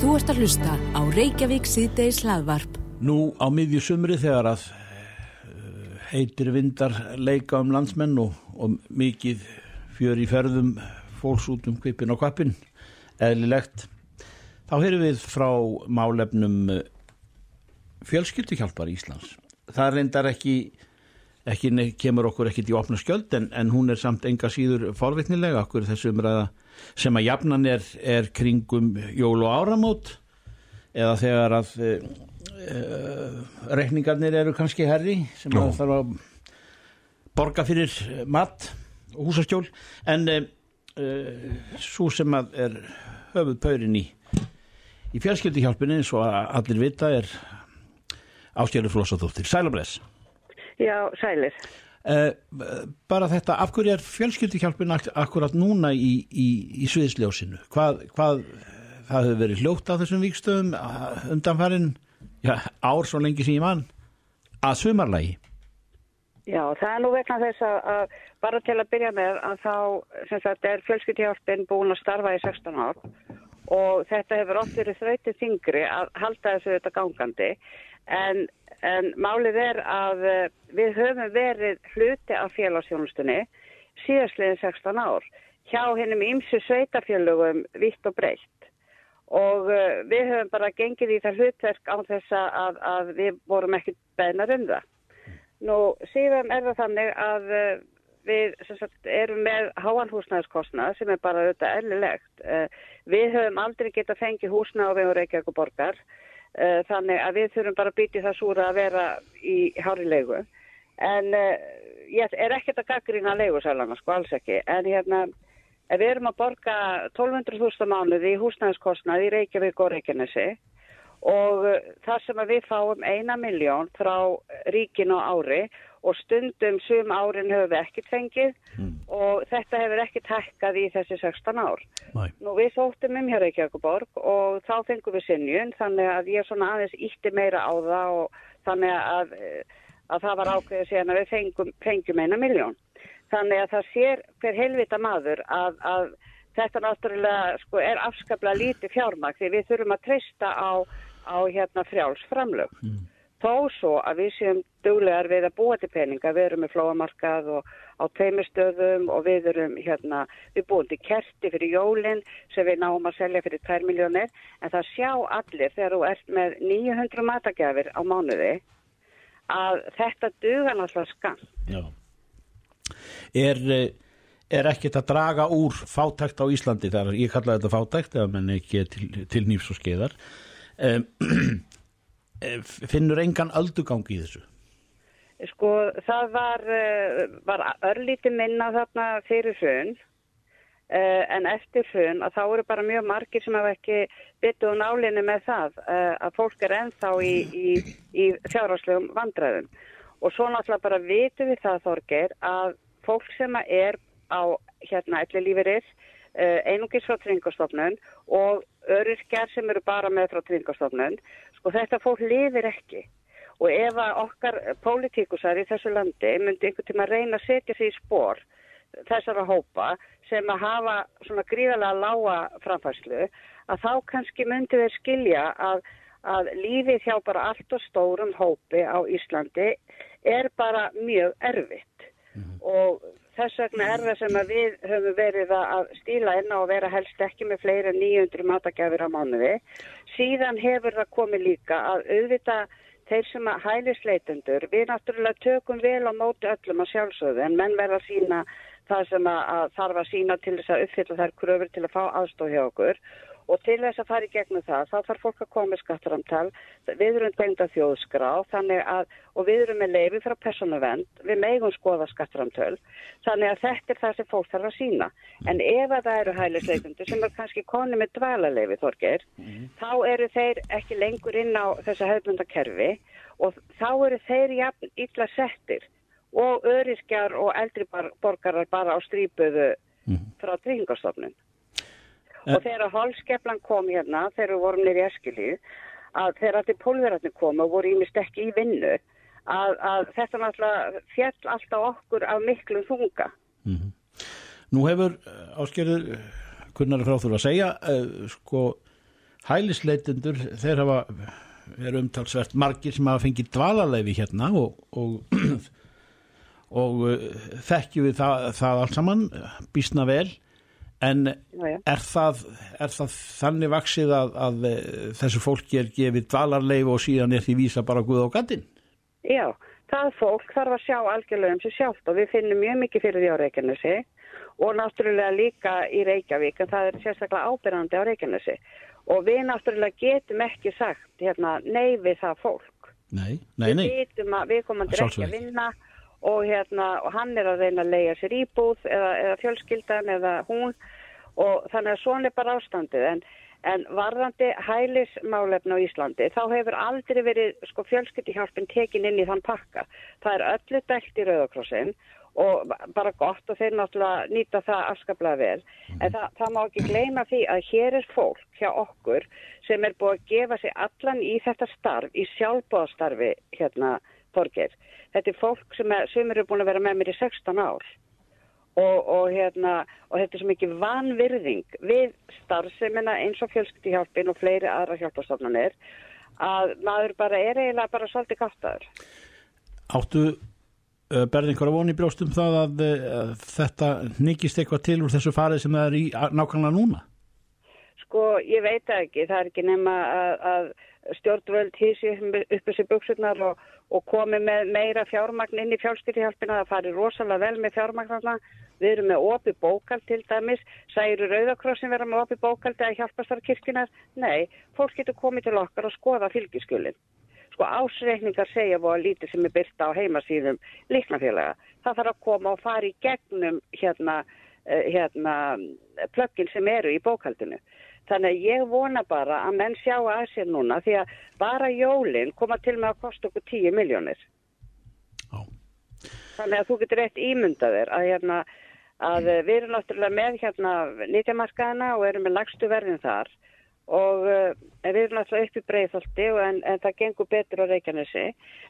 Þú ert að hlusta á Reykjavík síðdeis hlaðvarp. Nú á miðju sumri þegar að eh, heitir vindar leika um landsmenn og, og mikið fjör í ferðum fólks út um kvipin og kvapin, eðlilegt, þá heyrum við frá málefnum eh, fjölskyldihjálpar í Íslands. Það reyndar ekki, ekki kemur okkur ekkit í opna skjöld en, en hún er samt enga síður forvitnilega okkur þessu umræða sem að jafnan er, er kringum jól og áramót eða þegar að e, e, reikningarnir eru kannski herri sem að þarf að borga fyrir mat og húsaskjól en e, e, svo sem að er höfuð pöyrin í í fjölskyldihjálpinni eins og að allir vita er ástjörður flossaðóttir. Sælabless Já, sælir. Uh, bara þetta, af hverju er fjölskyldihjálpin ak akkurat núna í, í, í sviðsljósinu? Hvað, hvað það hefur verið hljótt á þessum vikstöðum undanfærin já, ár svo lengi sem ég mann að sumarlægi? Já, það er nú vegna þess að, að bara til að byrja með að þá sagt er fjölskyldihjálpin búin að starfa í 16 ár og þetta hefur oft verið þrautið þingri að halda þessu þetta gangandi en, en málið er að eh, við höfum verið hluti af félagsjónustunni síðastliðin 16 ár hjá hennum ímsu sveitafjölugum vitt og breytt og uh, við höfum bara gengið í það hlutverk á þess að, að við vorum ekki beðnar um það. Nú síðan er það þannig að uh, við sagt, erum með háan húsnæðiskostnað sem er bara auðvitað eðlilegt. Uh, við höfum aldrei getað fengið húsnæð á og Reykjavík og borgar þannig að við þurfum bara að býti það súra að vera í hári leigu. En uh, ég er ekkert að gaggrina leigusælana, sko alls ekki, en hérna við erum að borga 1200.000 mánuði í húsnæðiskostnað í Reykjavík og Reykjanesi og þar sem við fáum eina miljón frá ríkinu á ári og stundum sum árin höfum við ekkert fengið og þetta hefur ekkert hækkað í þessi 16 ár. Næ. Nú við sóttum um hjá Reykjavíkuborg og þá fengum við sinjun þannig að ég svona aðeins ítti meira á það og þannig að, eh, að það var ákveðið síðan að við fengum, fengjum eina miljón. Þannig að það sér hver helvita maður að, að þetta náttúrulega sko, er afskaplega lítið fjármagn því við þurfum að treysta á, á hérna frjáls framlög. Þó svo að við séum duglegar við að búa til peninga, við erum með flóamarkað og á teimistöðum og við erum hérna, við búum til kerti fyrir jólinn sem við náum að selja fyrir 2 miljónir en það sjá allir þegar þú ert með 900 matagjafir á mánuði að þetta duga náttúrulega skam. Já. Er, eh, er ekkert að draga úr fátækt á Íslandi þar ég kalla þetta fátækt eða menn ekki til, til nýfs og skeiðar um, finnur engan öldugang í þessu? Sko það var, uh, var örlítið minna þarna fyrir hrun uh, en eftir hrun að þá eru bara mjög margir sem hafa ekki byttuð nálinni með það að fólk er ennþá í, í, í fjárhagslegum vandræðum. Og svo náttúrulega bara vitum við það Þorgeir að fólk sem er á hérna allir lífeyrir einungis frá tryggingastofnun og öryrkjar sem eru bara með frá tryggingastofnun sko þetta fólk lifir ekki. Og ef að okkar pólitíkusar í þessu landi myndi einhvern tíma reyna að setja sig í spór þessara hópa sem að hafa svona gríðarlega lága framfærslu að þá kannski myndi þeir skilja að, að lífið hjá bara allt og stórum hópi á Íslandi er bara mjög erfitt. Og þess vegna er það sem við höfum verið að stíla inn á að vera helst ekki með fleiri en 900 matagjafir á mánuði. Síðan hefur það komið líka að auðvita þeir sem að hælisleitendur, við náttúrulega tökum vel á móti öllum að sjálfsögðu en menn verða að sína það sem að þarf að sína til þess að uppfylla þær kröfur til að fá aðstóð hjá okkur og til þess að fara í gegnum það, þá þarf fólk að koma með skattaramtal, við erum tengda þjóðskrá, að, og við erum með leifi frá persónuvend, við megum skoða skattaramtöl, þannig að þetta er það sem fólk þarf að sína. En ef að það eru hælisleikundur sem er kannski koni með dvalarleifi, Þorgeir, þá eru þeir ekki lengur inn á þessa hefðbundakerfi og þá eru þeir jafn illa settir og öryskjar og eldri borgarar bara á strípuðu frá tryggingastofnun. Og þegar holskeplan kom hérna, þegar við vorum nýri eskilíð, að þegar allir pólverarnir komu og voru ímist ekki í vinnu, að, að þetta náttúrulega fjall alltaf okkur af miklum þunga. Nú hefur áskerður kunnar frá þurfa að segja uh, sko hælisleitundur þeir hafa verið umtalsvert margir sem hafa fengið dvalarleifi hérna og, og, og uh, þekkju við það, það allt saman bísna vel en er það, er það þannig vaksið að, að uh, þessu fólki er gefið dvalarleifi og síðan er því vísa bara Guð á gattinn? Já, það fólk þarf að sjá algjörlega um sig sjálft og við finnum mjög mikið fyrir því á Reykjanesi og náttúrulega líka í Reykjavík en það er sérstaklega ábyrðandi á Reykjanesi og við náttúrulega getum ekki sagt hérna nei við það fólk. Nei, nei, nei. Við vitum að við komum ekki að vinna og, hérna, og hann er að reyna að leia sér íbúð eða, eða fjölskyldan eða hún og þannig að svona er bara ástandið en, en varðandi hælismálefn á Íslandi þá hefur aldrei verið sko, fjölskyldihjálpin tekin inn í þann pakka. Það er öllu dælt í Rauðakrossin og bara gott og þeir náttúrulega nýta það afskaplega vel. En það, það má ekki gleyma því að hér er fólk hjá okkur sem er búið að gefa sig allan í þetta starf, í sjálfbóðastarfi hérna, Þorgeir. Þetta er fólk sem, er, sem eru búin að vera með mér í 16 ár og, og, hérna, og þetta er svo mikið vanvirðing við starfsemina eins og fjölskyldihjálpin og fleiri aðra hjálpastofnanir að maður bara er eiginlega bara svolítið gáttaður. Áttu uh, berði einhverja von í brjóstum það að, að þetta nýkist eitthvað til úr þessu farið sem það er í nákvæmlega núna? Sko, ég veit ekki. Það er ekki nema að, að stjórnvöld hísi upp þessi buksurnar og, og komi með meira fjármagn inn í fjálskylihjálpina. Það fari rosalega vel með fjármagnarna. Við erum með opi bókald til dæmis. Særu Rauðakrossin vera með opi bókald eða hjálpastar kirkjunar? Nei, fólk getur komið til okkar og skoða fylgiskjölinn. Sko ásreikningar segja voru lítið sem er byrta á heimasíðum líknafélaga. Það þarf að koma og fara í gegnum hérna, eh, hérna plöggin sem eru í bókaldinu. Þannig að ég vona bara að menn sjá að sér núna því að bara jólinn koma til með að kosta okkur 10 miljónir. Já. Þannig að þú getur rétt ímyndað þér að, hérna, að eh, við erum náttúrulega með hérna nýtjamarkaðina og erum með lagstu verðin þar og uh, við erum náttúrulega upp í breiðholti en, en það gengur betur á Reykjanesi.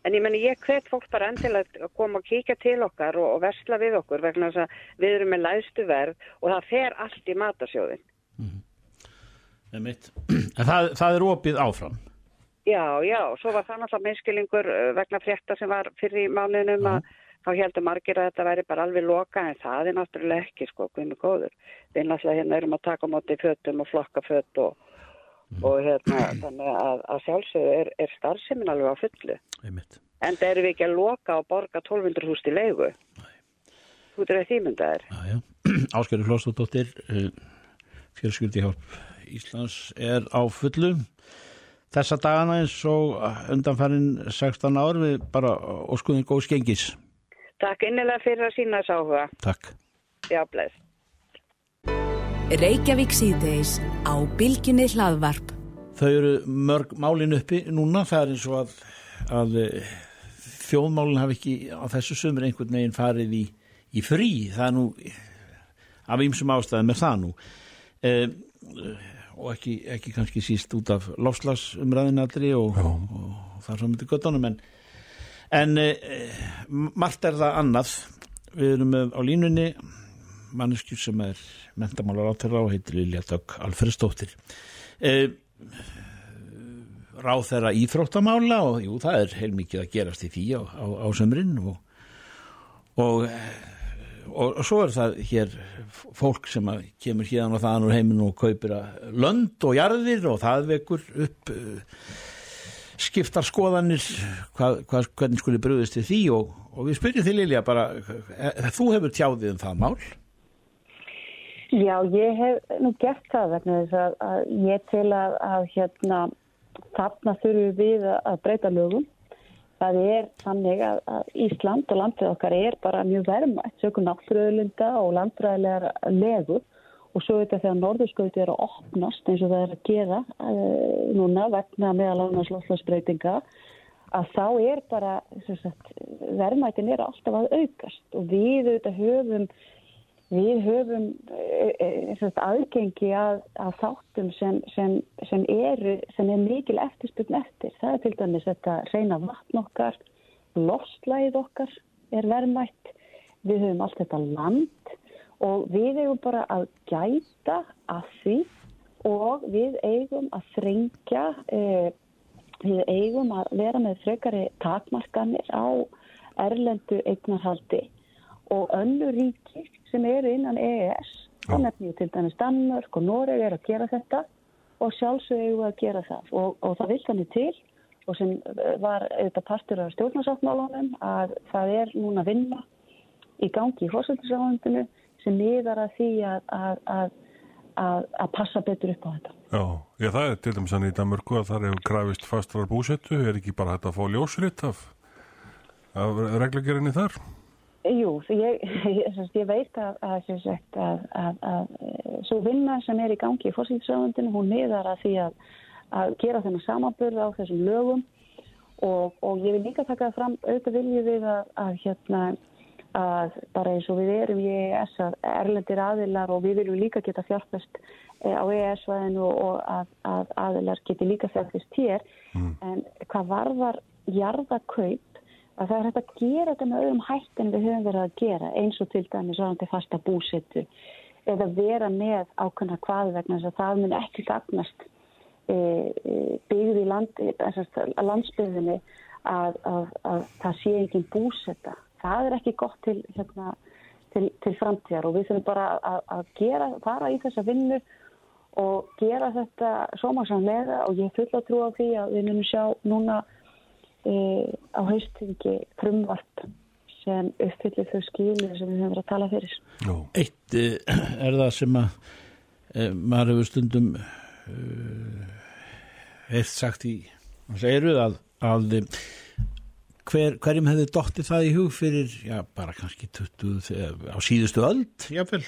En ég menni ég hvet fólk bara endilega að koma og kíkja til okkar og, og versla við okkur vegna þess að við erum með lægstu verð og það fer allt í matasjóðin. Einmitt. En það, það er opið áfram. Já, já, svo var það náttúrulega minnskilingur uh, vegna frétta sem var fyrir í mánuðinum að þá heldur margir að þetta væri bara alveg loka en það er náttúrulega ekki sko, hvernig góður. Við náttúrulega hérna erum að taka á móti fötum og flokka föt og, og hérna þannig að, að sjálfsögðu er, er starfsemin alveg á fullu. Einmitt. En það erum við ekki að loka og borga 1200 húst í leigu. Þú þýmyndaðir. Já, já. Áskeri Flóstóttir, fjölskyldi hjálp Íslands er á fullu. Þessa dagana eins og undanfærin 16 ár við bara óskuðum góð skengis. Takk innilega fyrir að sína þess áhuga. Takk. Já, bless. Reykjavík síðdeis á Bilginni hlaðvarp. Þau eru mörg málin uppi núna, það er eins og að, að eh, þjóðmálin hafi ekki á þessu sömur einhvern veginn farið í, í frí, það er nú af ýmsum ástæðum er það nú e, og ekki, ekki kannski síst út af lofslagsumræðinatri og, og, og það er svo myndi göttunum en, en e, margt er það annað. Við erum með á línunni manneskjur sem er mentamálar átæra og heitir Lilja Dögg Alfredsdóttir e, ráð þeirra íþróttamála og jú, það er heilmikið að gerast í því á, á, á sömrin og, og, og, og svo er það hér fólk sem kemur hérna og þaðan úr heiminu og kaupir að lönd og jarðir og það vekur upp uh, skiptar skoðanir hvað, hvað, hvernig skulle bröðist til því og, og við spyrjum því Lilja bara e, þú hefur tjáðið um það mál Já, ég hef nú gert það vegna þess að, að ég til að, að hérna, þarna þurfum við að breyta lögum. Það er þannig að, að Ísland og landið okkar er bara mjög verðmætt, sökum náttúruöðlunda og landræðilegar legu og svo þetta þegar norðurskauti er að opnast eins og það er að gera uh, núna vegna meðal annars loslasbreytinga að þá er bara, sagt, verðmættin er alltaf að aukast. Og við auðvitað höfum Við höfum e, e, aðgengi að, að þáttum sem, sem, sem, eru, sem er mikil eftirspurn eftir. Það er til dæmis þetta reyna vatn okkar, lofslæð okkar er verðmætt. Við höfum allt þetta land og við hefum bara að gæta að því og við eigum að þrengja, e, við eigum að vera með frekari takmarkanir á erlendu eignarhaldi og önnu ríki sem eru innan EES, þá nefnir til dæmis Danmörk og Noreg er að gera þetta og sjálfsögur að gera það og, og það vil þannig til og sem var auðvitað partur af stjórnarsáttmálunum að það er núna vinna í gangi í hósaldisráðundinu sem miðar að því að, að, að, að passa betur upp á þetta. Já, ég, það er til dæmis að nýta mörgu að það hefur grafist fastrar búsettu, er ekki bara þetta að fá ljósritt af, af reglagerinni þar? Jú, ég, ég, ég veit að, að svo vinna sem er í gangi í fórsýðsraðundinu, hún miðar að því að gera þennan samanbörð á þessum lögum og, og ég vil líka taka það fram auðvitað viljið við að hérna að bara eins og við erum í EES að erlendir aðilar og við viljum líka geta fjárfæst eh, á EES-væðinu og að, að aðilar geti líka fjárfæst hér mm. en hvað varðar jarðakaup að það er hægt að gera þetta með öðrum hætt en við höfum verið að gera eins og til dæmis svona fasta búsettu eða vera með ákveðna hvað vegna þess að það mun ekki gagnast e, e, byggði land, landsbyggðinni að, að, að það sé ekki búsetta það er ekki gott til, hérna, til, til framtíðar og við þurfum bara að, að gera, fara í þessa vinnu og gera þetta sómasamlega og ég fulla trú á því að við munum sjá núna á haustingi frumvart sem uppfyllir þau skilir sem við höfum verið að tala fyrir. Jó. Eitt e, er það sem að e, maður hefur stundum heilt sagt í eiruð að, að hver, hverjum hefði dóttið það í hug fyrir, já, bara kannski 20, á síðustu öll, jáfnvel,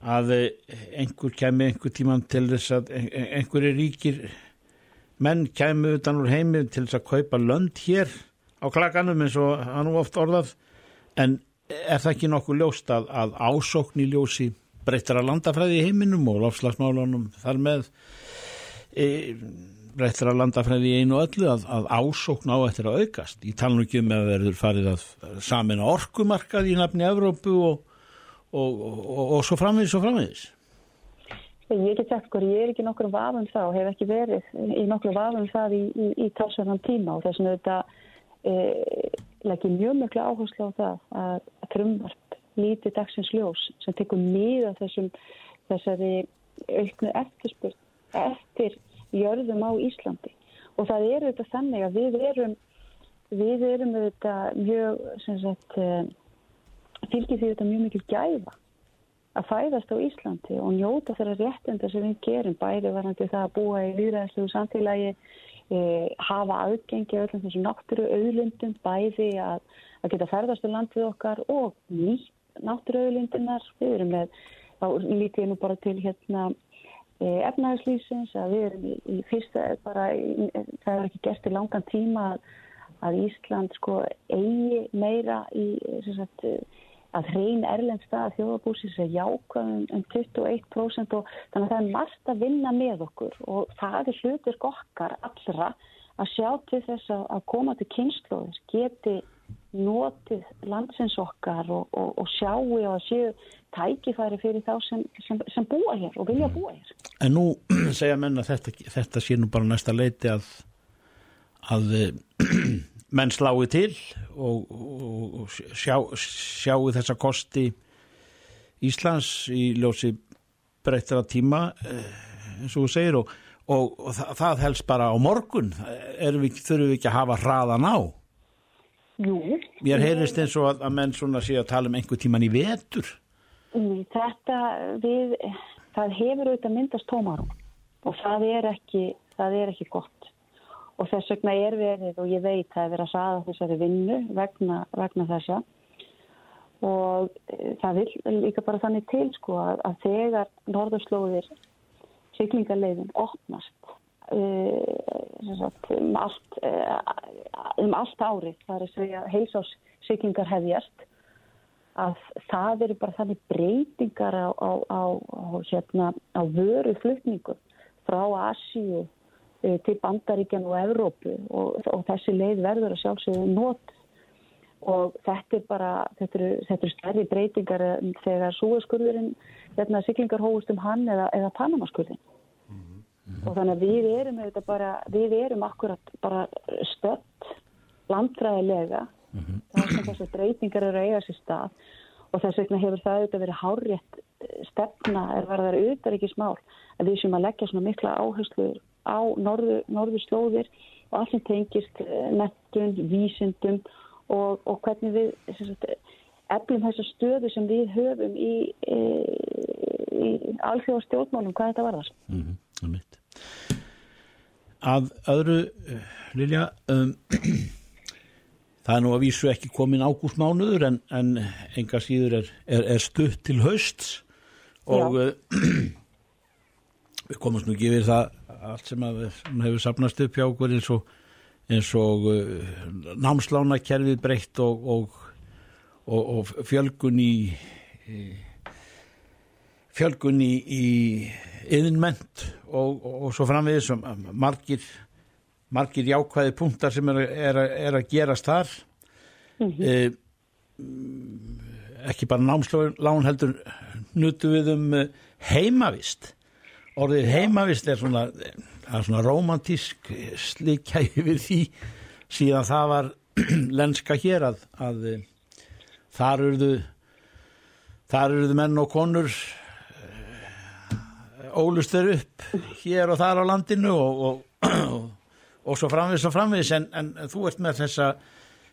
að eh, einhver kemi einhver tíman til þess að einhverju ríkir menn kemi utan úr heimi til þess að kaupa lönd hér á klaganum eins og hann ofta orðað, en er það ekki nokkuð ljóst að, að ásókn í ljósi breyttar að landafræði í heiminum og lofslagsmálunum þar með e, breyttra landafræði í einu öllu að, að ásókn á eftir að aukast. Í talnum ekki um að verður farið að samin orkumarkað í nafni Evrópu og, og, og, og svo framvegis og framvegis. Ég get sagt sko, ég er ekki nokkur vafum það og hef ekki verið í nokkur vafum það í, í, í talsverðan tíma og þess að þetta e, leggir mjög mjög áherslu á það að frumvarp lítið dagsins ljós sem tekur mýða þessum þessari auknu eftirspurt eftir jörðum á Íslandi. Og það er auðvitað þannig að við erum við erum auðvitað mjög sagt, eh, fylgir því auðvitað mjög mikil gæfa að fæðast á Íslandi og njóta þeirra réttinda sem við gerum bæði varandi það að búa í líðræðslegu samfélagi e, hafa aðgengi öllum þessum náttúru auðlundum bæði að, að geta ferðast á landið okkar og nýtt náttúru auðlundunar við erum með, þá lítið nú bara til hérna Eh, efnæðslýsins að við erum í, í fyrsta bara, í, það er ekki gert í langan tíma að, að Ísland sko eigi meira í sagt, að hrein erlend stað þjóðabúsins er jákvæðum um 21% og þannig að það er margt að vinna með okkur og það er hlutur okkar allra að sjá til þess að koma til kynnslóðis geti notið landsins okkar og, og, og sjáu og séu tækifæri fyrir þá sem, sem, sem búa hér og vilja búa hér. En nú segja menna þetta, þetta sé nú bara næsta leiti að, að menn slái til og, og sjá, sjáu þessa kosti Íslands í ljósi breyttra tíma eh, eins og þú segir og, og, og það, það helst bara á morgun við, þurfum við ekki að hafa hraðan á Jú. Mér heyrist eins og að, að menn svona sé að tala um einhver tíman í vetur. Þetta við, það hefur auðvitað myndast tómarum og það er ekki, það er ekki gott. Og þess vegna er verið og ég veit að það er verið að saða þessari vinnu vegna, vegna þessa. Og e, það vil líka bara þannig til sko að, að þegar norðurslóðir syklingarleiðin opnast uh, um, allt, uh, um allt árið, það er að segja heilsássykingar hefjast að það eru bara þannig breytingar á, á, á, hérna, á vöru flutningu frá Asíu til Bandaríkjan og Evrópu og, og þessi leið verður að sjálfsögðu nót og þetta er bara, þetta eru, þetta eru stærri breytingar þegar súaskurðurinn, hérna, syklingar hóðust um hann eða, eða Panamaskurðin og þannig að við erum auðvitað bara, við erum akkurat bara stött landfræðilega. Það er sem þess að breytingar eru að eiga sér stað. Og þess vegna hefur það auðvitað verið hárétt stefna er varðar auðvitað ekki smál að við sem að leggja svona mikla áherslu á norðu, norðu slóðir og allir tengist nettun, vísindum og, og hvernig við sagt, eflum þessa stöðu sem við höfum í, í, í alþjóða stjórnmálum, hvað þetta var það? Mm -hmm. Að öðru, uh, Lilja, um, það er nú að vísu ekki komin ágústmánuður en, en enga síður er, er, er stutt til höst og uh, við komumst nú ekki við það allt sem að hefur sapnast upp hjá okkur eins og, eins og uh, námslána kerfið breytt og, og, og fjölgun í, í fjölgun í, í yðinment og svo framvegis sem margir margir jákvæði punktar sem er, er, er að gerast þar mm -hmm. eh, ekki bara námslán heldur nutu við um heimavist orðið heimavist er svona, er svona romantísk slikja yfir því síðan það var lenska hér að, að þar eruðu þar eruðu menn og konur ólustur upp hér og þar á landinu og, og, og, og svo framvis og framvis en, en þú ert með þessa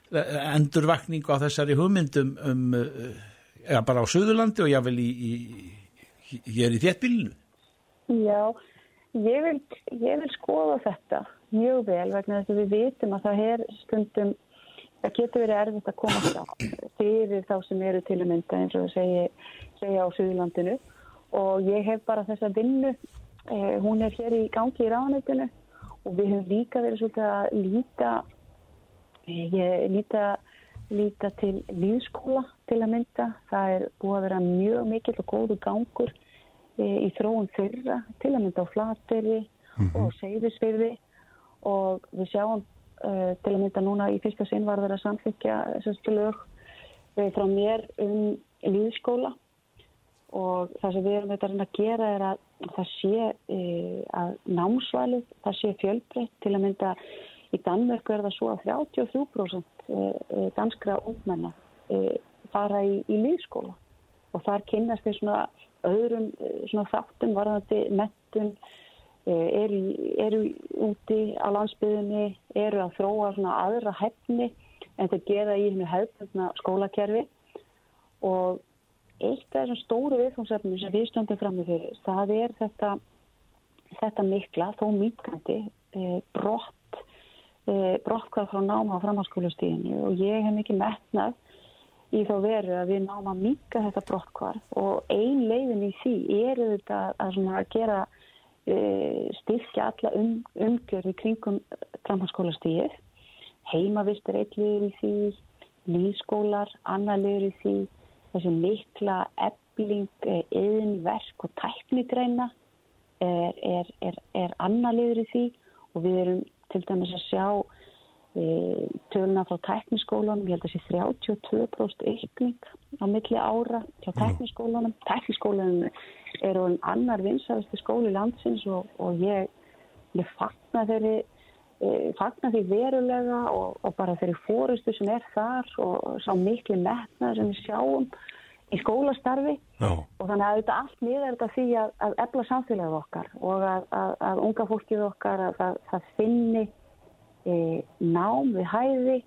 endurvakningu á þessari hugmyndum um, ja, bara á Suðurlandi og jável í, í, hér í þéttbílinu Já, ég vil, ég vil skoða þetta mjög vel vegna þess að við vitum að það er stundum það getur verið erfitt að koma þá fyrir þá sem eru til að mynda eins og segja, segja á Suðurlandinu og ég hef bara þessa vinnu, eh, hún er hér í gangi í ráðanöldinu og við höfum líka verið svolítið að líta, eh, líta, líta til líðskóla til að mynda. Það er búið að vera mjög mikill og góðu gangur í þróun þeirra til að mynda á flateri mm -hmm. og seyðisverði og við sjáum uh, til að mynda núna í fyrsta sinn var samfélgja þessu lög frá mér um líðskóla og það sem við erum þetta að gera er að það sé e, að námsvalið, það sé fjölbreytt. Til að mynda í Danmörku er það svo að 33% e, e, danskra ungmenna fara í, í líðskóla og þar kynast þeir svona öðrum e, svona þáttum varðandi mettun e, eru, eru úti á landsbyðinni eru að þróa svona aðra hefni en það gera í hennu hefðbundna skólakerfi. Og eitt af þessum stóru viðfóngsefnum sem við stöndum fram með fyrir, það er þetta, þetta mikla, þó mýtkandi, e, brott, brottkvæð frá náma á framhanskólustíðinu og ég hef mikið metnað í þá veru að við náma að mýka þetta brottkvæð og ein leiðin í því er þetta að, að gera e, styrkja alla um, umgjörði kringum framhanskólustíðið, heimavist er eitt leiður í því, líðskólar, annar leiður í því, þessi mikla ebling, yðinverk og tæknigreina er, er, er, er annarliður í því og við erum til dæmis að sjá töluna frá tækniskólanum, ég held að þessi 32% ykning á milli ára hjá tækniskólanum. Tækniskólanum er um annar vinsarasti skóli landsins og, og ég, ég fagna þeirri e, fagna því verulega og, og bara þeirri fórustu sem er þar og sá miklu metna sem við sjáum í skólastarfi Já. og þannig að þetta allt miður þetta því að, að ebla samfélagið okkar og að, að, að unga fólkið okkar að það finni e, nám við hæði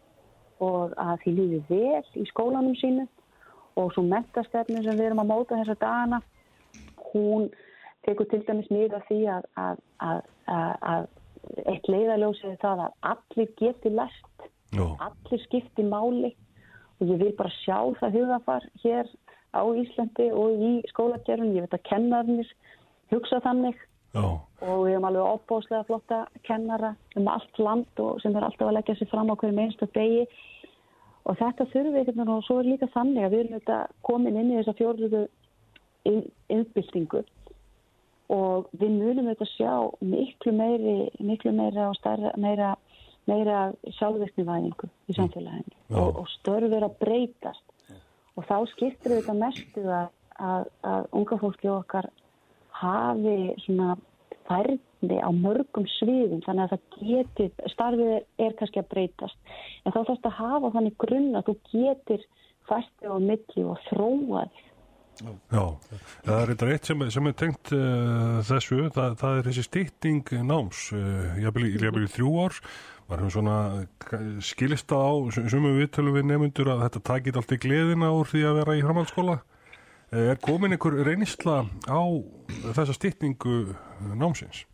og að því líði vel í skólanum sínu og svo mentastefni sem við erum að móta þessa dagana hún tekur til dæmis miður því að eitt leiðaljósið er það að allir geti lært, allir skipti máli. Og ég vil bara sjá það hugafar hér á Íslandi og í skólagerðun. Ég veit að kennarnir hugsa þannig Já. og við hefum alveg óbóslega flotta kennara um allt land og sem er alltaf að leggja sér fram á hverju einstu degi. Og þetta þurfum við ekkert og svo er líka þannig að við erum þetta komin inn í þessa fjórðuðu innbyltingu og við munum þetta sjá miklu meiri, miklu meira og starra, meira, meira sjálfvirknivæðingu í samfélaginu. Og, og störfur að breytast. Og þá skiptir þetta mestu að, að, að unga fólki okkar hafi svona færni á mörgum sviðum þannig að það getur, starfið er, er kannski að breytast. En þá þarfst að hafa þannig grunn að þú getur færti á milli og þróað Já, það er eitthvað eitt sem, sem er tengt uh, þessu, það, það er þessi stýtting náms, uh, ég hef í þrjú ár, var hún svona skilista á, sumum viðtölu við nefnundur að þetta takit allt í gleðina úr því að vera í framhaldsskóla. Er komin einhver reynisla á þessa stýttingu námsins?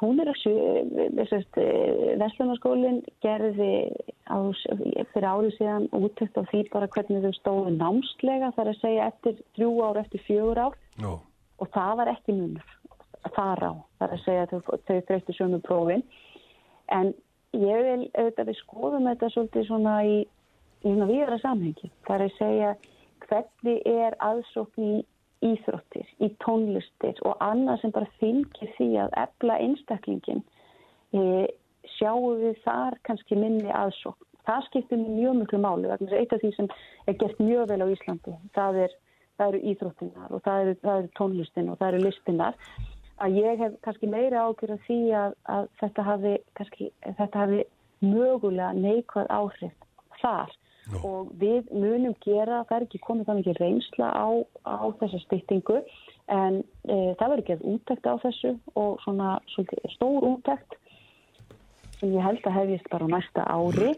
hún er að Vestlunarskólinn gerði á, fyrir árið síðan úttækt á því bara hvernig þau stóðu námslega þar að segja eftir þrjú ár, eftir fjögur ár no. og það var ekki munur þar á, þar að segja þau, þau þreyttu sömu prófin en ég vil auðvitað við skoðum þetta svolítið svona í, í svona viðra samhengi þar að segja hvernig er aðsókn í íþróttir, í tónlistir og annað sem bara fylgir því að ebla einstaklingin e, sjáum við þar kannski minni aðsók. Það skiptir mjög mjög máli vegna þess að eitt af því sem er gert mjög vel á Íslandi það, er, það eru íþróttinnar og það eru, það eru tónlistin og það eru listinnar að ég hef kannski meira ágjörð því að, að þetta hafi, kannski, þetta hafi mögulega neikvæð áhrif þar Jó. og við munum gera, það er ekki komið það mikið reynsla á, á þessa stýttingu en e, það verður gefð úttækt á þessu og svona stór úttækt sem ég held að hefjist bara næsta ári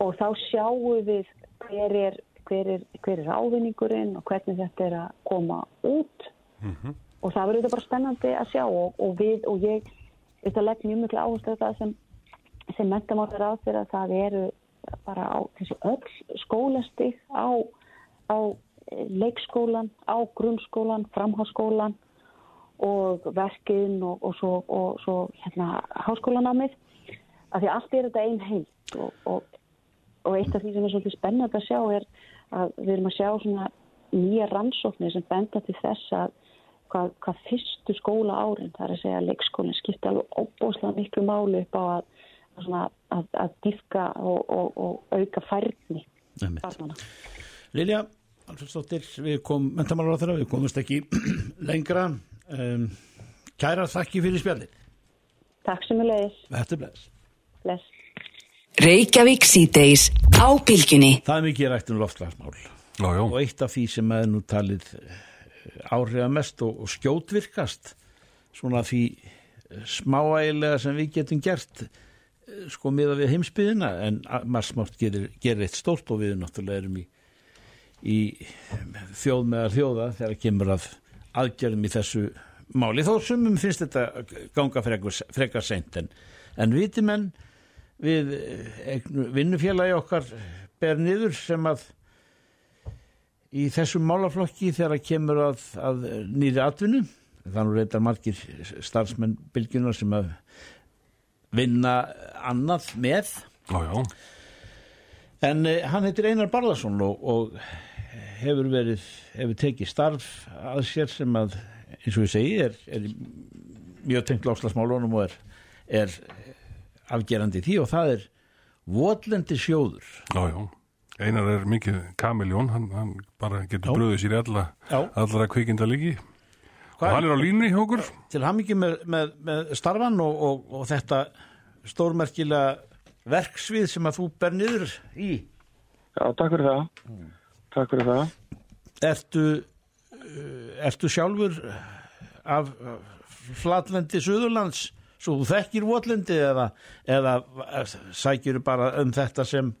og þá sjáum við hver er, hver er, hver er ávinningurinn og hvernig þetta er að koma út mm -hmm. og það verður bara spennandi að sjá og, og við og ég, þetta legg mjög mjög áherslu á það sem, sem mentamálar á þeirra það eru bara á þessi öll skólastig á, á leikskólan, á grunnskólan, framháskólan og verkinn og, og svo, og svo hérna háskólanámið af því allt er þetta einn heilt og, og, eitt af því sem er svolítið spennand að sjá er að við erum að sjá svona nýja rannsóknir sem benda til þess að hvað, hvað fyrstu skóla árin þar að segja leikskólinn skipta alveg óbúslega miklu málu upp á að að, að dýfka og, og, og auka færni Lilja Alfredsdóttir, við komum mentamálar á þeirra, við komumst ekki lengra. Um, Kæra þakki fyrir spjalli Takk sem er leiðis Þetta er bless. bless. Reykjavík síðdeis á bylginni Það er mikið rætt um loftlagsmál og eitt af því sem er nú talið eh, áhrifamest og, og skjótvirkast svona því smáægilega sem við getum gert sko miða við heimsbyðina en marsmátt gerir, gerir eitt stórt og við náttúrulega erum í, í þjóð meðar þjóða þegar kemur að aðgerðum í þessu máli. Þó sumum finnst þetta ganga frekar, seint en, en vitimenn við eh, vinnufélagi okkar ber niður sem að í þessum málaflokki þegar kemur að, að nýri atvinnu. Þannig reyndar margir starfsmenn bylginar sem að vinna annað með. Já, já. en uh, hann heitir Einar Barlason og, og hefur verið hefur tekið starf að sér sem að eins og ég segi er, er mjög tengt láslasmálunum og er, er afgerandi því og það er votlendi sjóður. Já, já, Einar er mikið kamiljón, hann, hann bara getur bröðið sér í alla, allra kvikinda líki og hann er á línu hjá okkur. Til hann mikið með, með, með starfan og, og, og þetta stórmerkilega verksvið sem að þú ber niður í. Já, takk fyrir það. Mm. Takk fyrir það. Ertu, uh, ertu sjálfur af flatlendi Suðurlands svo þú þekkir votlendi eða, eða sækir bara um þetta sem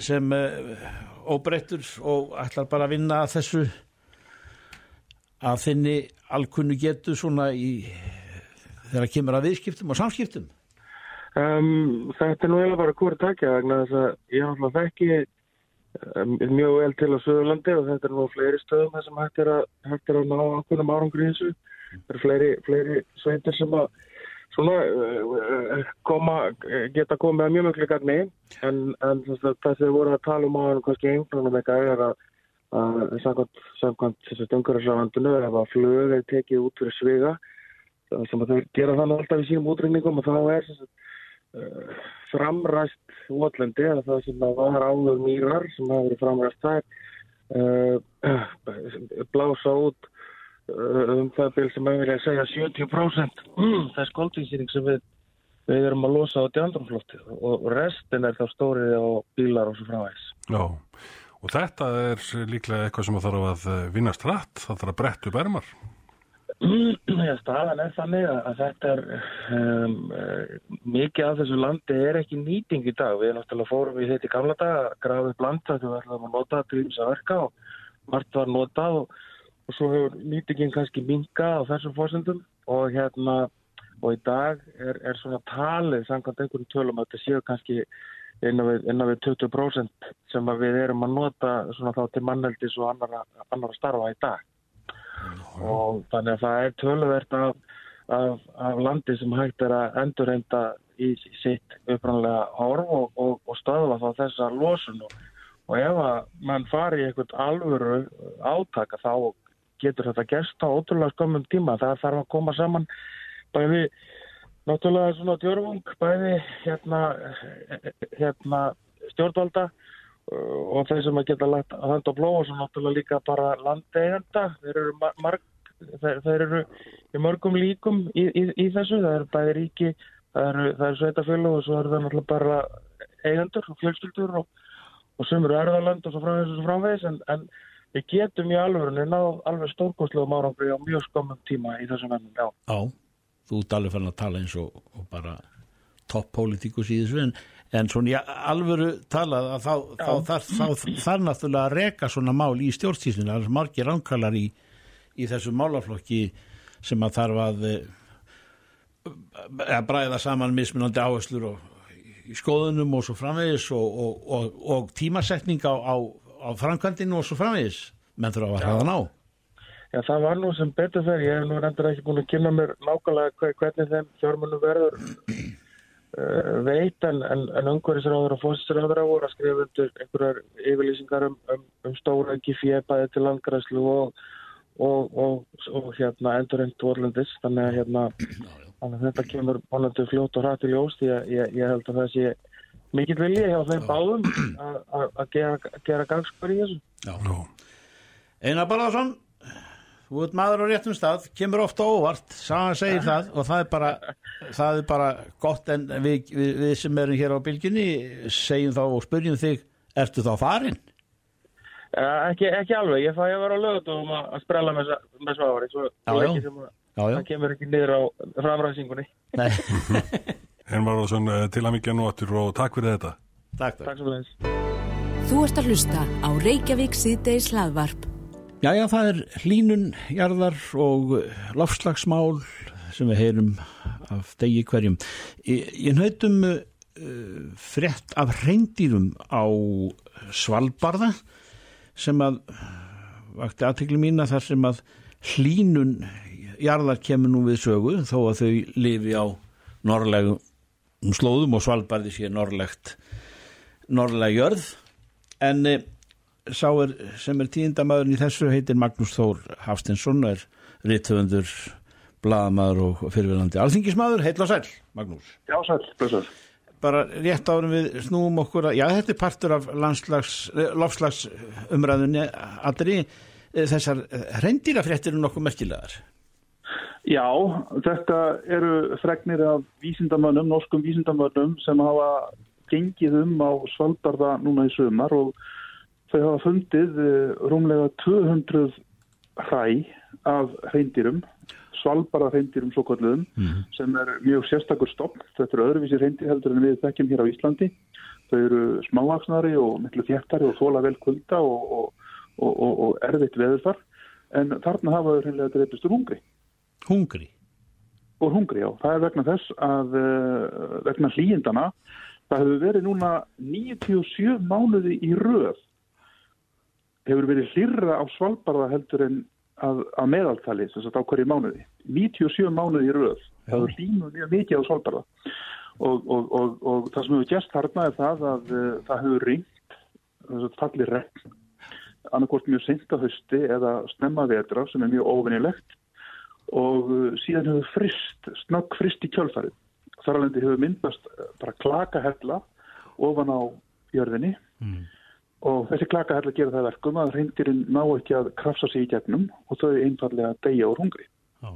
sem uh, óbreyttur og ætlar bara að vinna að þessu að þinni alkunnu getu svona í þegar kemur að viðskiptum og samskiptum Um, þetta er nú eiginlega bara hvort takja vegna þess að ég náttúrulega þekki mjög vel til á Suðurlandi og þetta er nú fleiri stöðum þar sem hægt er að, hægt er að ná ákveðnum árangur í þessu. Það eru fleiri, fleiri sveitir sem að svona, uh, koma, geta komið að mjög mjög gagni en, en það sem við vorum að tala um á hann kannski einhvern veginn er að að samkvæmt þessu stöngurisafandinu ef að flög er tekið út fyrir sviga sem að þau gera þannig alltaf í sínum útreikningum og þá er þess að framræst votlendi eða það sem var áður mýrar sem hafa verið framræst þær uh, blása út um það bíl sem að vilja segja 70% þess koldvísýring sem við, við erum að losa á djandrumflotti og restin er þá stórið á bílar og svo frávægs. Já, og þetta er líklega eitthvað sem þarf að eh, vinnast rætt, það þarf að bretta upp ermar. Staðan er þannig að þetta er um, mikið af þessu landi er ekki nýting í dag. Við náttúrulega fórum í þetta í gamla dag að grafa upp landa þegar við ætlum að nota til þess að verka og margt var notað og, og svo hefur nýtingin kannski minkað á þessum fórsendum og hérna og í dag er, er svona talið samkvæmt einhverjum tölum að þetta séu kannski innan við, innan við 20% sem við erum að nota svona þá til mannheldis og annara, annara starfa í dag og þannig að það er töluvert af, af, af landi sem hægt er að endurreynda í sitt upprannlega horf og, og, og stöðva þá þessa losun. Og, og ef að mann fari í eitthvað alvöru átaka þá getur þetta gerst á ótrúlega skömmum tíma. Það þarf að koma saman bæði náttúrulega svona djörfung bæði hérna, hérna stjórnvalda og þeir sem að geta lagt að handa og blóa svo náttúrulega líka bara landeiganda þeir eru, marg, þeir, þeir eru í mörgum líkum í, í, í þessu, það eru bæði ríki það eru, eru sveitafjölu og svo eru það náttúrulega bara eigendur og fjölskyldur og, og sem eru erðarland og svo framvegis og svo framvegis. En, en við getum í alvörunni náð alveg stórkostlega márangri á mjög skomum tíma í þessum ennum, já. Já, þú ert alveg fann að tala eins og, og bara topp-pólitíkus í þessu en en svona ég alvöru talað að þá, þá þarf þá, þar náttúrulega að reka svona mál í stjórnstísinu, er margir ánkallar í, í þessu málaflokki sem að þarf að eh, að bræða saman mismunandi áherslur og í skoðunum og svo framvegis og, og, og, og tímasetning á, á, á framkvæmdinu og svo framvegis. Menn þurfa að hafa ná. Já, það var nú sem betur þegar ég hef nú reyndur ekki búin að kynna mér nákvæmlega hvernig þeim fjármunum verður veit en, en, en umhverfisráður og fósinsráður voru að skrifa undir einhverjar yfirlýsingar um, um, um stóra ekki fjepaði til landgræslu og, og, og, og hérna endurrengt vorlendis þannig að hérna þannig að þetta kemur vonandi fljótt og hrætt í ljós því að ég, ég held að það sé mikill vilji hjá þeim báðum að gera, gera gangskvar í þessu. Einar Barðarsson þú ert maður á réttum stað, kemur ofta óvart sagan segir það og það er bara það er bara gott en við, við, við sem erum hér á bylginni segjum þá og spurjum þig ertu þá farin? Uh, ekki, ekki alveg, ég fæ að vera á lögutum að sprella með, með svári svo ekki sem að það kemur ekki niður á framræðsingunni Nei. En var það svona til að mikið nóttur og takk fyrir þetta. Takk, Takk. Svo leiðis Þú ert að hlusta á Reykjavík síðdeis hlaðvarp Jæja, það er hlínun, jarðar og lofslagsmál sem við heyrum af degi hverjum. Ég, nautum uh, frétt af reyndýrum á Svalbarða sem að vakti aðtekli mína þar sem að hlínun jarðar kemur nú við sögu þó að þau lifi á norrlegum slóðum og Svalbarði sé norrlegt norrleg jörð en uh, sá er sem er tíundamæðurinn í þessu heitir Magnús Þór Hafstinsson og er rittöfundur, bladamæður og fyrirverðandi alþingismæður, heitla og sæl Magnús. Já, sæl, blöðsar. Bara rétt árum við snúum okkur að, já þetta er partur af lofslags umræðunni allri þessar hrendýrafréttir eru nokkuð merkilegar. Já, þetta eru fregnir af vísindamönnum, norskum vísindamönnum sem hafa gengið um á Svalbarða núna í sömar og þau hafa fundið rúmlega 200 hræ af hreindirum, svalbara hreindirum svo kalluðum, mm -hmm. sem er mjög sérstakur stopn. Þetta eru öðruvísi hreindir heldur en við þekkjum hér á Íslandi. Þau eru smávaksnari og miklu þjættari og þóla vel kulda og, og, og, og erfitt veðurfar. En þarna hafa þau hreinlega dreipist úr hungri. Hungri? Úr hungri, já. Það er vegna þess að vegna hlýjindana það hefur verið núna 97 mánuði í röð hefur verið hlýrra á Svalbardða heldur en að, að meðaltali þess að á hverju mánuði. 97 mánuði í röð. Það er hlýnum mjög mikið á Svalbardða og, og, og, og það sem hefur gæst þarna er það að uh, það hefur ringt, þess að falli regn, annarkort mjög hösti eða snemma vetra sem er mjög ofinnilegt og uh, síðan hefur frist, snakk frist í kjölfarið. Þar alveg hefur myndast bara klaka hella ofan á jörðinni mm og þessi klaka hefði að gera það verkum að reyndirinn ná ekki að krafsa sig í gegnum og þau einfallega deyja úr hungri. Já.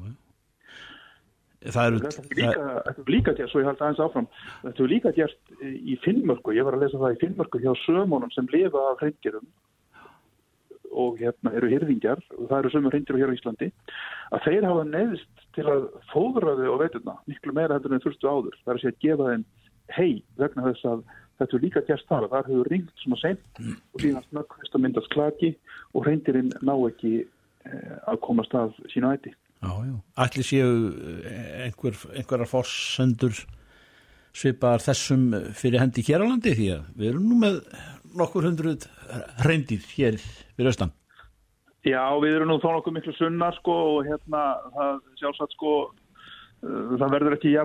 Það eru... Er líka, er líka gert, svo ég held aðeins áfram, þetta er líka gert í Finnmörku, ég var að lesa það í Finnmörku hjá sömónum sem lifa af reyndirum og hérna eru hirðingjar, og það eru sömur reyndir hér á Íslandi, að þeir hafa neðist til að fóðra þau á veiturna, miklu meira heldur en þurftu áður. Það er að gefa þeim hei vegna þess að þetta er líka gert þar, þar hefur ringt svona sent og síðan snöggvist að myndast klaki og reyndirinn ná ekki eh, að komast að sína já. Ætli séu eh, einhver, einhverjar fórsendur svipaðar þessum fyrir hendi hér á landi því að við erum nú með nokkur hundruð reyndir hér við austan. Já, við erum nú þá nokkuð miklu sunnar sko og hérna það sjálfsagt sko það verður ekki ja,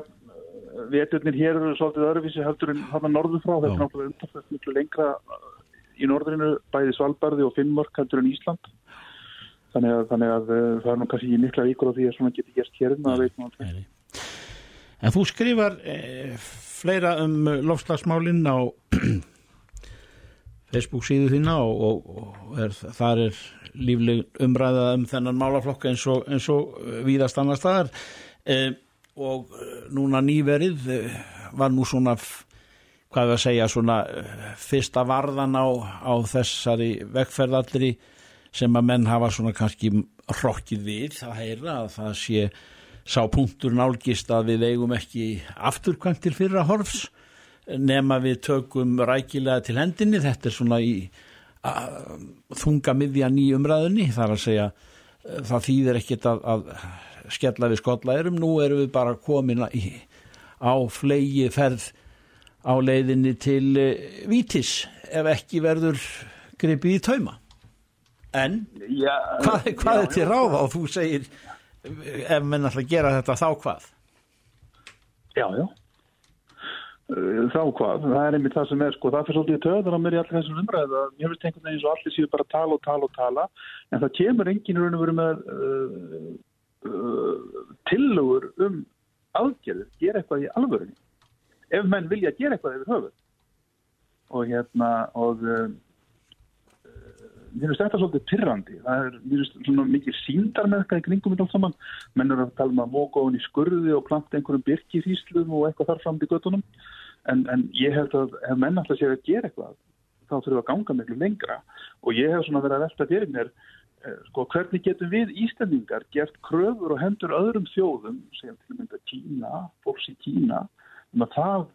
veturnir hér eru svolítið öðruvísi heldur en þarna norður frá. Þetta er náttúrulega undarfært miklu lengra í norðrinu bæði Svalbarði og Finnmörk heldur en Ísland. Þannig að, þannig að uh, það er nú kannski mikla vikur á því að svona getur gert hér en, en þú skrifar eh, fleira um lofslagsmálinn á Facebook síðu þína og, og, er, þar er lífleg umræða um þennan málaflokka eins og, og víðast annar staðar. Eh, og núna nýverið eh, var nú svona hvað við að segja svona eh, fyrsta varðan á, á þessari vekkferðallri sem að menn hafa svona kannski hrokkið við að heyra að það sé sá punktur nálgist að við eigum ekki afturkvæmt til fyrra horfs nema við tökum rækilega til hendinni, þetta er svona í þunga miðjan í umræðunni, þar að segja það þýðir ekkit að, að skella við skotlæðurum, nú erum við bara komin í, á flegi ferð á leiðinni til uh, vítis ef ekki verður gripið í tauma. En já, hvað, hvað já, er til ráða? Og þú segir ef menn ætla að gera þetta þá hvað? Já, já. Þá hvað, það er einmitt það sem er sko, það fyrir svolítið töður á mér í allir þessum umræðu að mér finnst einhvern veginn eins og allir séu bara tala og tala og tala en það kemur enginn raun og veru með uh, uh, tillögur um aðgerður, gera eitthvað í alvörunni ef menn vilja gera eitthvað yfir höfuð. Og hérna og uh, mér finnst þetta svolítið pyrrandi það er, mér finnst svona mikið síndar með eitthvað í kringum þetta allt saman. Menn eru að tala um að móka ofin í skurði og planta einhverjum byrkifíslum og eitthvað þar fram til göttunum en, en ég held að ef menn alltaf séu að gera eitthvað þá þurfum við að ganga miklu lengra. Og ég hef svona verið að velta fyrir mér sko hvernig getum við Íslandingar gert kröfur og hendur öðrum þjóðum segjum til og mynda Kína, fólks í Kína um að það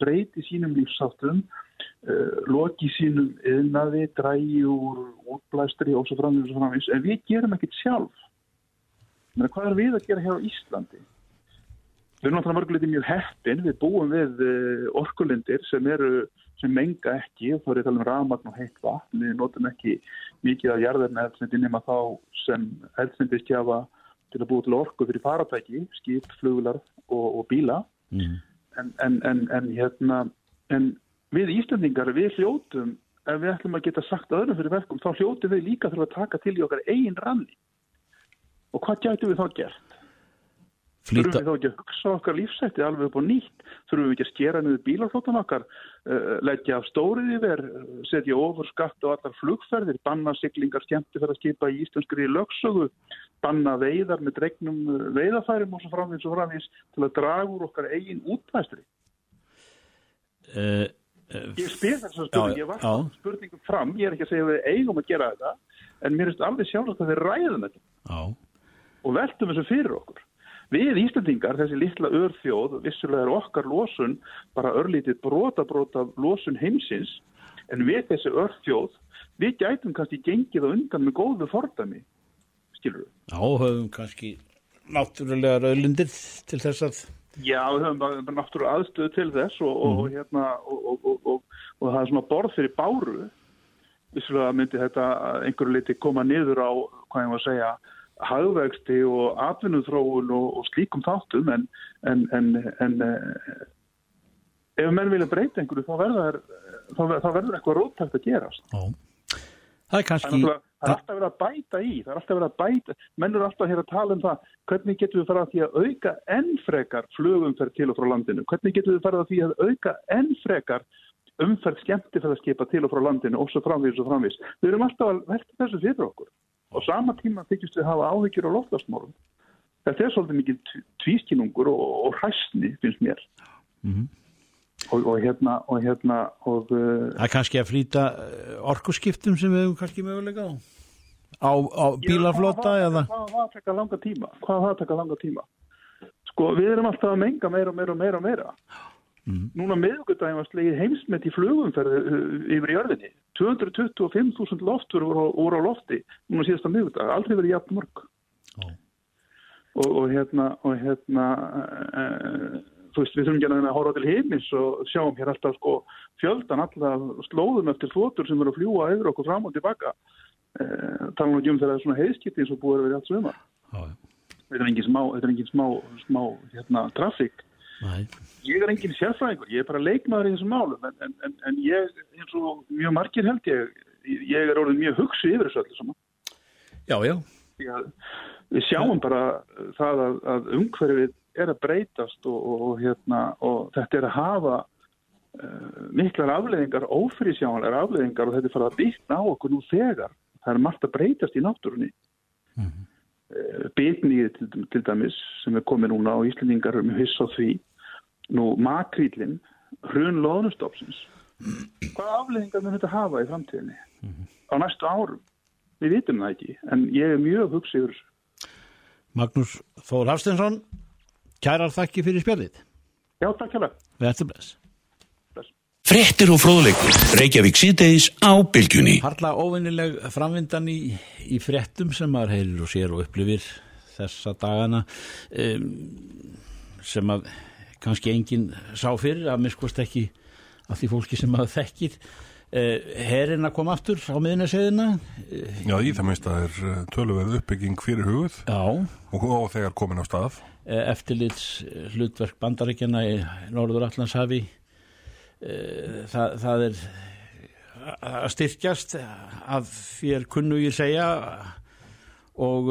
breyti sínum lífsáttum uh, loki sínum yðnaði, drægi úr útblæstri og svo framins og framins en við gerum ekkert sjálf. Menni, hvað er við að gera hér á Íslandi? Við erum náttúrulega mörguleiti mjög heppin. Við búum við uh, orkulindir sem eru sem menga ekki og þá er ég að tala um rafmagn og heitt vatn við notum ekki mikið af jarðarna eldsniti nema þá sem eldsniti skjafa til að búa til orku fyrir faratæki, skip, flugular og, og bíla mm. En, en, en, en hérna, en við Íslandingar, við hljótum, ef við ætlum að geta sagt öðrum fyrir verkum, þá hljótum við líka þurfa að taka til í okkar eigin ranni. Og hvað gætu við þá gert? Flýta. Þurfum við þá ekki að hugsa okkar lífsætti alveg upp á nýtt? Þurfum við ekki að skera niður bílarflótan okkar, uh, leggja af stórið yfir, setja ofur skatt og allar flugferðir, banna siglingar skemmti fyrir að skipa í íslenskri lögsögu, banna veiðar með dregnum veiðafærum og svo framvins og framvins til að draga úr okkar eigin útvæstri. Uh, uh, ég spyr þess að spurningi, ég var spurningum fram, ég er ekki að segja að við eigum að gera þetta, en mér er alveg sjálfsagt að við ræðum þetta og veltum þessu fyrir okkur. Við Íslandingar, þessi litla örþjóð, vissulega er okkar losun bara örlítið brota brota losun heimsins, en við þessi örþjóð, við gætum kannski gengið á undan með góðu fordami, skilur við. Já, höfum kannski náttúrulega rauðlindir til þess að... Já, við höfum bara, bara náttúrulega aðstöðu til þess og, mm. og, hérna, og, og það er svona borð fyrir báru, vissulega myndi þetta einhverju liti koma niður á, hvað ég var að segja, hagvexti og atvinnuþróun og, og slíkum þáttum en, en, en, en ef menn vilja breyta einhverju þá verður, þá, þá verður eitthvað róttækt að gerast. Ó. Það er kannski... Það er, það er alltaf verið að bæta í, það er alltaf verið að bæta, menn eru alltaf hér að tala um það, hvernig getur við farað að því að auka ennfrekar flugumferð til og frá landinu, hvernig getur við farað að því að auka ennfrekar umferð skemmti fyrir að skipa til og frá landinu og svo framvís og framvís. Við erum alltaf að velta þessu fyrir okkur og sama tíma þykjast við hafa áhyggjur á loftastmórum. Þetta er svolítið mikið tvískinungur og, og hræstni finnst mér. Mm -hmm. og, og hérna og hérna og... Uh, Það er kannski að flýta orkusskiptum sem við hefum kannski mögulega á? Á, bílaflota já, eða? Hvað var það að taka langa tíma? Hvað taka langa tíma? Sko við erum alltaf að menga meira og meira og meira og meira. Mm. Núna meðugundaginn var slegið heimsmet í flugumferði yfir í örfinni. 225.000 loftur voru, voru á lofti núna síðasta meðugundag. Aldrei verið jafn mörg. Oh. Og, og hérna, og hérna e, þú veist, við þurfum ekki að hóra til heimins og sjáum hér alltaf sko fjöldan alltaf slóðum eftir þotur sem eru að fljúa yfir okkur fram og tilbaka. E, tala nú ekki um þegar það er svona heiðskipti eins og búið að vera allt svöma. Oh. Þetta er engin smá, er engin smá, smá hérna, trafík. Nei. Ég er engin sérfræðingur, ég er bara leikmaður í þessum málum en, en, en, en ég, eins og mjög margir held ég, ég er orðin mjög hugsi yfir þessu öllu saman. Já, já. Að, við sjáum bara það að, að umhverfið er að breytast og, og, hérna, og þetta er að hafa uh, miklar afleðingar, ófrísjáðanlegar afleðingar og þetta er farið að byggna á okkur nú þegar. Það er margt að breytast í náttúrunni. Mm -hmm. Bitnið til, til dæmis sem er komið núna og Íslandingar mjög hiss á því. Nú makrílinn hrun loðnustofsins hvaða afleggingar mun þetta hafa í framtíðinni? Mm -hmm. á næstu árum? Við vitum það ekki, en ég er mjög hugsið yfir Magnús Þór Hafstensson kærar þakki fyrir spjallið. Já, takk hjá það Frettir og fróðleikur, Reykjavík síðdeis á bylgjunni. Harla óvinnileg framvindan í, í frettum sem maður heyrir og sér og upplifir þessa dagana um, sem að kannski enginn sá fyrir að miskvast ekki af því fólki sem maður þekkir. Uh, herrin að koma aftur á miðunarsegðina uh, Já, í það minnst að það er töluverð uppbygging fyrir hugð og, og þegar komin á stað. Uh, Eftirlits hlutverk bandaríkjana í Norður Allandshafi Það, það er að styrkjast að þér kunnu ég segja og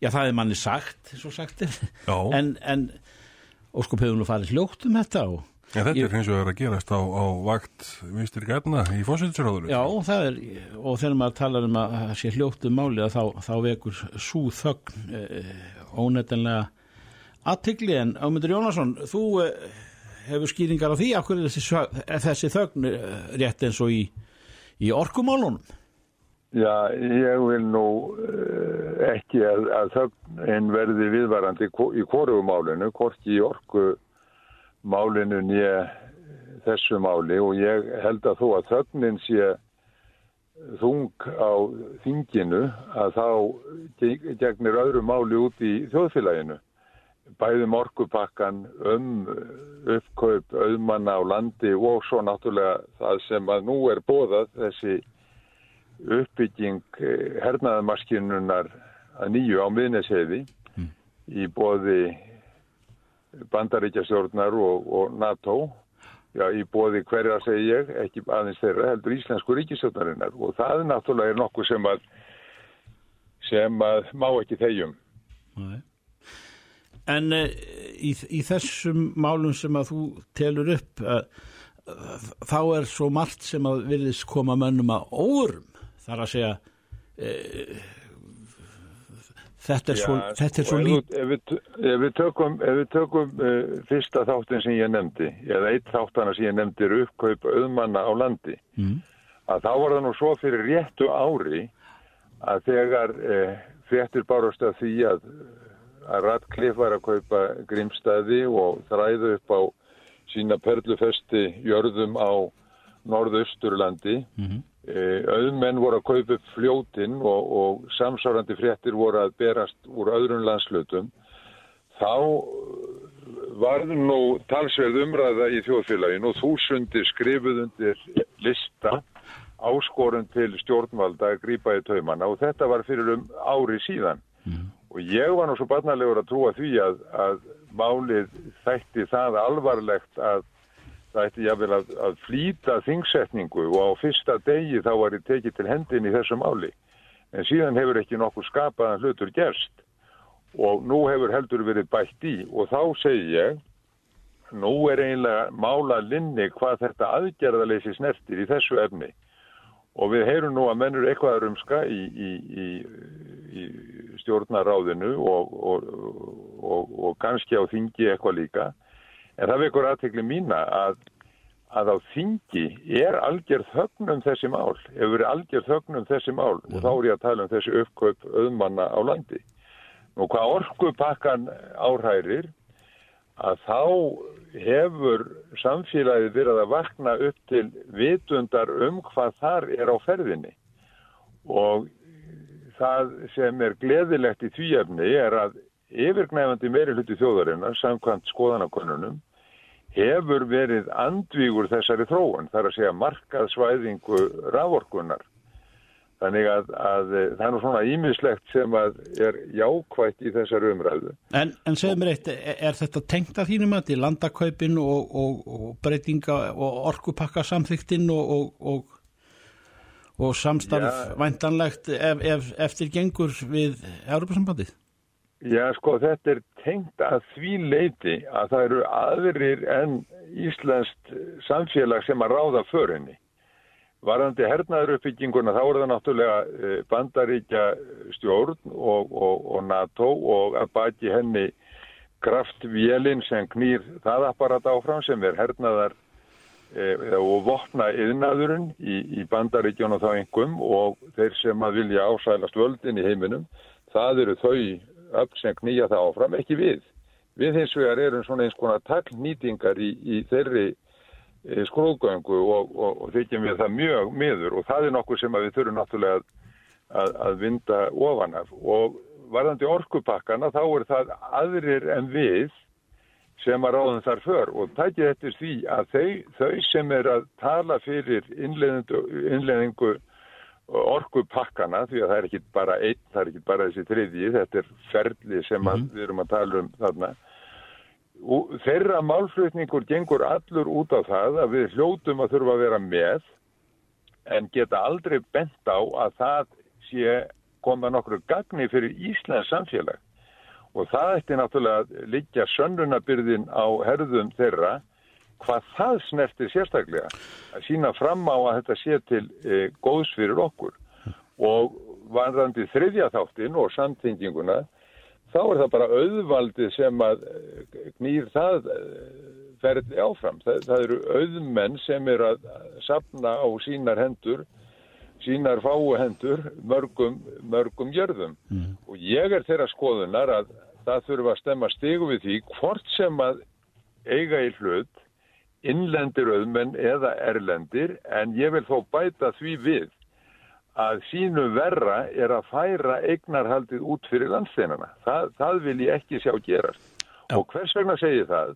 já það er manni sagt sagt er. En, en óskup hefur nú farið hljótt um þetta og Ja, þetta er eins og er að gerast á, á vakt vinstir gætna í fósittisráður. Já, það er, og þegar maður talar um að það sé hljóttu máli að þá, þá vekur svo þögn eh, ónefnilega aðtikli en Ámyndur Jónasson, þú eh, hefur skýringar á því af hverju þessi, þessi þögn rétt eins og í, í orkumálunum? Já, ég vil nú uh, ekki að, að þögn verði viðvarandi í korfumálinu, hvorki í orkumálinu nýja þessu máli og ég held að þó að þögnin sé þung á þinginu að þá gegnir öðru máli út í þjóðfélaginu bæðum orkupakkan um uppkaup auðmanna á landi og svo náttúrulega það sem að nú er bóðað þessi uppbygging hernaðamaskinunar að nýju á miðneseiði mm. í bóði bandaríkjastjórnar og, og NATO. Já, í bóði hverja segi ég, ekki aðeins þeirra heldur íslensku ríkistjórnarinnar og það náttúrulega er nokkuð sem að sem að má ekki þegjum. Nei En uh, í, í þessum málum sem að þú telur upp uh, uh, þá er svo margt sem að virðist koma mönnum að órum þar að segja þetta er Já, svo, þetta er svo lít ef við, ef við tökum, ef við tökum fyrsta þáttin sem ég nefndi eða eitt þáttana sem ég nefndi er uppkaup auðmanna á landi mm. að þá var það nú svo fyrir réttu ári að þegar fréttir bárast að því að að Radcliffe var að kaupa grímstæði og þræðu upp á sína perlufesti jörðum á norðausturlandi. Mm -hmm. Auðmenn voru að kaupa upp fljótin og, og samsárandi fréttir voru að berast úr öðrun landslutum. Þá varð nú talsverð umræða í þjóðfélaginu og þúsundir skrifuðundir lista áskorun til stjórnvalda að grýpa í taumanna og þetta var fyrir um ári síðan. Mm. Og ég var nú svo barnalegur að trúa því að, að málið þætti það alvarlegt að það ætti jáfnvel að, að flýta þingsetningu og á fyrsta degi þá var ég tekið til hendin í þessu máli. En síðan hefur ekki nokkuð skapaðan hlutur gerst. Og nú hefur heldur verið bætt í. Og þá segi ég nú er einlega mála linni hvað þetta aðgerðaleysi snertir í þessu efni. Og við heyrum nú að mennur eitthvað rumska í, í, í, í stjórnaráðinu og, og, og, og kannski á þingi eitthvað líka. En það vekur aðtekli mína að, að á þingi er algjörð högnum þessi mál, hefur verið algjörð högnum þessi mál. Og þá er ég að tala um þessi uppkaup auðmanna á landi. Nú hvað orkupakkan áhærir að þá hefur samfélagið verið að vakna upp til vitundar um hvað þar er á ferðinni. Og það sem er gleðilegt í því efni er að yfirgnæfandi meiri hluti þjóðarinnar samkvæmt skoðanakonunum hefur verið andvígur þessari þróun þar að segja markaðsvæðingu raforkunar Þannig að, að það er nú svona ímislegt sem að er jákvægt í þessar umræðu. En, en segð mér eitt, er, er þetta tengt að þínum að til landakaupin og, og, og breytinga og orkupakka samþyktinn og, og samstarf Já. væntanlegt ef, ef, eftir gengur við Europasambandið? Já, sko, þetta er tengt að því leiti að það eru aðrir en Íslandst samfélag sem að ráða förinni. Varandi hernaðuruppbygginguna þá er það náttúrulega eh, bandaríkja stjórn og, og, og NATO og að baki henni kraftvélinn sem knýr það apparat áfram sem er hernaðar og vopna yðnaðurinn í, í bandaríkjónu þá engum og þeir sem að vilja ásælast völdin í heiminum, það eru þau upp sem knýja það áfram, ekki við. Við hins vegar erum svona eins konar takknýtingar í, í þeirri Eh, skrúðgöngu og, og, og þykjum við það mjög miður og það er nokkuð sem við þurfum náttúrulega að, að vinda ofan af og varðandi orkupakkana þá er það aðrir en við sem að ráðum þar för. Og tækið þetta því að þau, þau sem er að tala fyrir innleðingu orkupakkana því að það er ekki bara einn, það er ekki bara þessi þriðji, þetta er ferli sem mm -hmm. við erum að tala um þarna. Þeirra málflutningur gengur allur út á það að við hljótum að þurfa að vera með en geta aldrei bent á að það sé koma nokkru gagni fyrir Íslands samfélag og það eftir náttúrulega að liggja sönnunabyrðin á herðum þeirra hvað það snertir sérstaklega að sína fram á að þetta sé til e, góðs fyrir okkur og vanrandi þriðja þáttin og samtinginguna þá er það bara auðvaldið sem að knýr eh, það eh, ferði áfram. Það, það eru auðmenn sem er að sapna á sínar hendur, sínar fáu hendur, mörgum, mörgum jörðum. Mm. Og ég er þeirra skoðunar að það þurfa að stemma stegu við því hvort sem að eiga í hlut innlendir auðmenn eða erlendir en ég vil þó bæta því við að sínu verra er að færa eignarhaldið út fyrir landsteinana. Það, það vil ég ekki sjá gerast. Og hvers vegna segi það?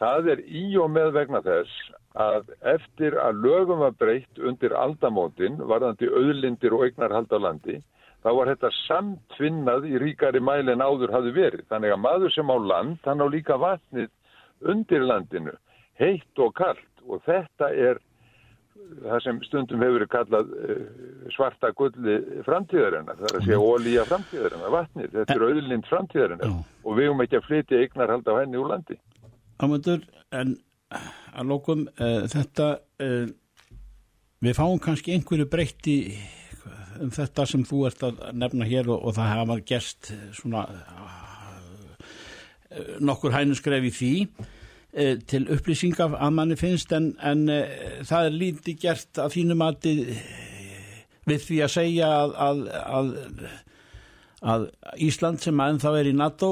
Það er í og með vegna þess að eftir að lögum var breytt undir aldamótin, varðandi auðlindir og eignarhald á landi, þá var þetta samtvinnað í ríkari mæli en áður hafi verið. Þannig að maður sem á land, hann á líka vatnið undir landinu, heitt og kallt og þetta er það sem stundum hefur verið kallað eh, svarta gulli framtíðarinnar, það er að segja ólíja framtíðarinnar, vatnir, þetta er auðlind framtíðarinnar. Og við höfum ekki að flytja eignar halda á henni úr landi. Ámöndur, en að lókum uh, þetta, uh, við fáum kannski einhverju breytti um þetta sem þú ert að nefna hér og, og það hafa gerst svona uh, nokkur hænusgref í því Eh, til upplýsingar að manni finnst en, en eh, það er lítið gert að þínum að við því að segja að, að, að, að Ísland sem að ennþá er í NATO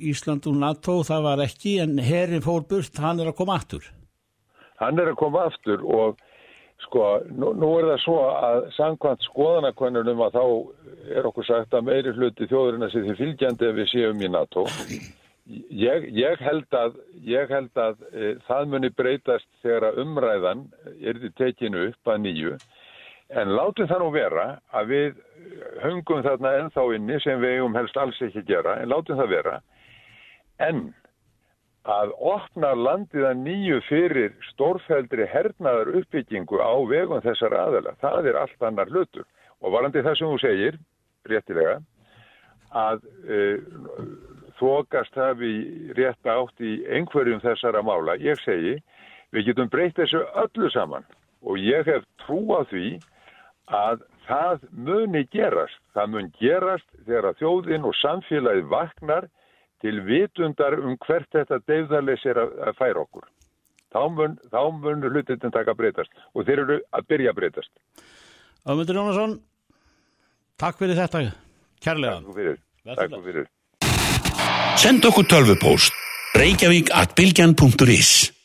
Ísland og NATO það var ekki en herrin fór burt, hann er að koma aftur. Hann er að koma aftur og sko, nú, nú er það svo að sangkvæmt skoðanakonunum að þá er okkur sagt að meiri hluti þjóðurinn að sé því fylgjandi ef við séum í NATO. Ég, ég held að, ég held að e, það muni breytast þegar umræðan er því tekinu upp að nýju. En látum það nú vera að við hungum þarna ennþá inni sem við eigum helst alls ekki gera en látum það vera. En að opna landið að nýju fyrir stórfældri hernaðar uppbyggingu á vegum þessar aðela, það er allt annar hlutur og varandi það sem þú segir, réttilega, að uh, þokast hafi rétt átt í einhverjum þessara mála. Ég segi, við getum breytt þessu öllu saman og ég hef trú á því að það muni gerast. Það mun gerast þegar þjóðin og samfélagi vaknar til vitundar um hvert þetta deyðarleys er að, að færa okkur. Þá mun, þá mun hlutin taka að breytast og þeir eru að byrja að breytast. Ömundur Jónasson, takk fyrir þetta, kærlega. Takk fyrir. Takk fyrir. Send okkur tölvupóst reykjavík at bilgjan.is